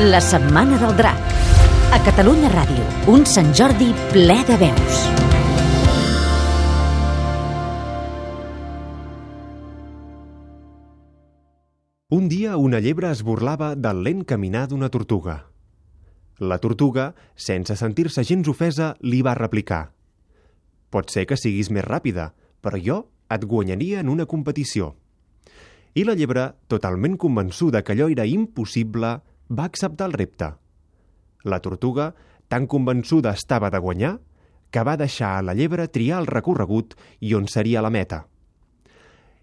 La Setmana del Drac. A Catalunya Ràdio, un Sant Jordi ple de veus. Un dia una llebre es burlava del lent caminar d'una tortuga. La tortuga, sense sentir-se gens ofesa, li va replicar. Pot ser que siguis més ràpida, però jo et guanyaria en una competició. I la llebre, totalment convençuda que allò era impossible, va acceptar el repte. La tortuga, tan convençuda estava de guanyar, que va deixar a la llebre triar el recorregut i on seria la meta.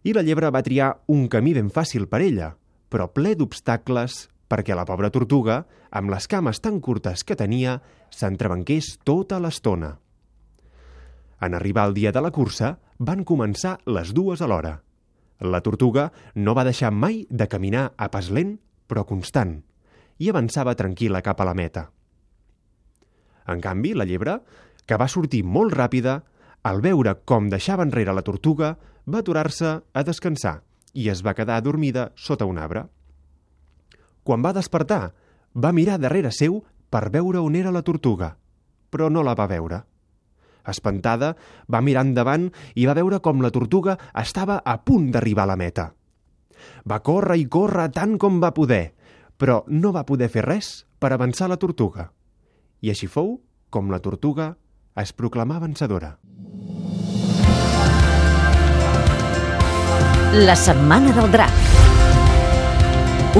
I la llebre va triar un camí ben fàcil per ella, però ple d'obstacles perquè la pobra tortuga, amb les cames tan curtes que tenia, s'entrebanqués tota l'estona. En arribar el dia de la cursa, van començar les dues alhora. La tortuga no va deixar mai de caminar a pas lent, però constant, i avançava tranquil·la cap a la meta. En canvi, la llebre, que va sortir molt ràpida, al veure com deixava enrere la tortuga, va aturar-se a descansar i es va quedar adormida sota un arbre. Quan va despertar, va mirar darrere seu per veure on era la tortuga, però no la va veure. Espantada, va mirar endavant i va veure com la tortuga estava a punt d'arribar a la meta. Va córrer i córrer tant com va poder, però no va poder fer res per avançar la tortuga. I així fou com la tortuga es proclamà vencedora. La Setmana del Drac.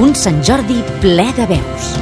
Un Sant Jordi ple de veus.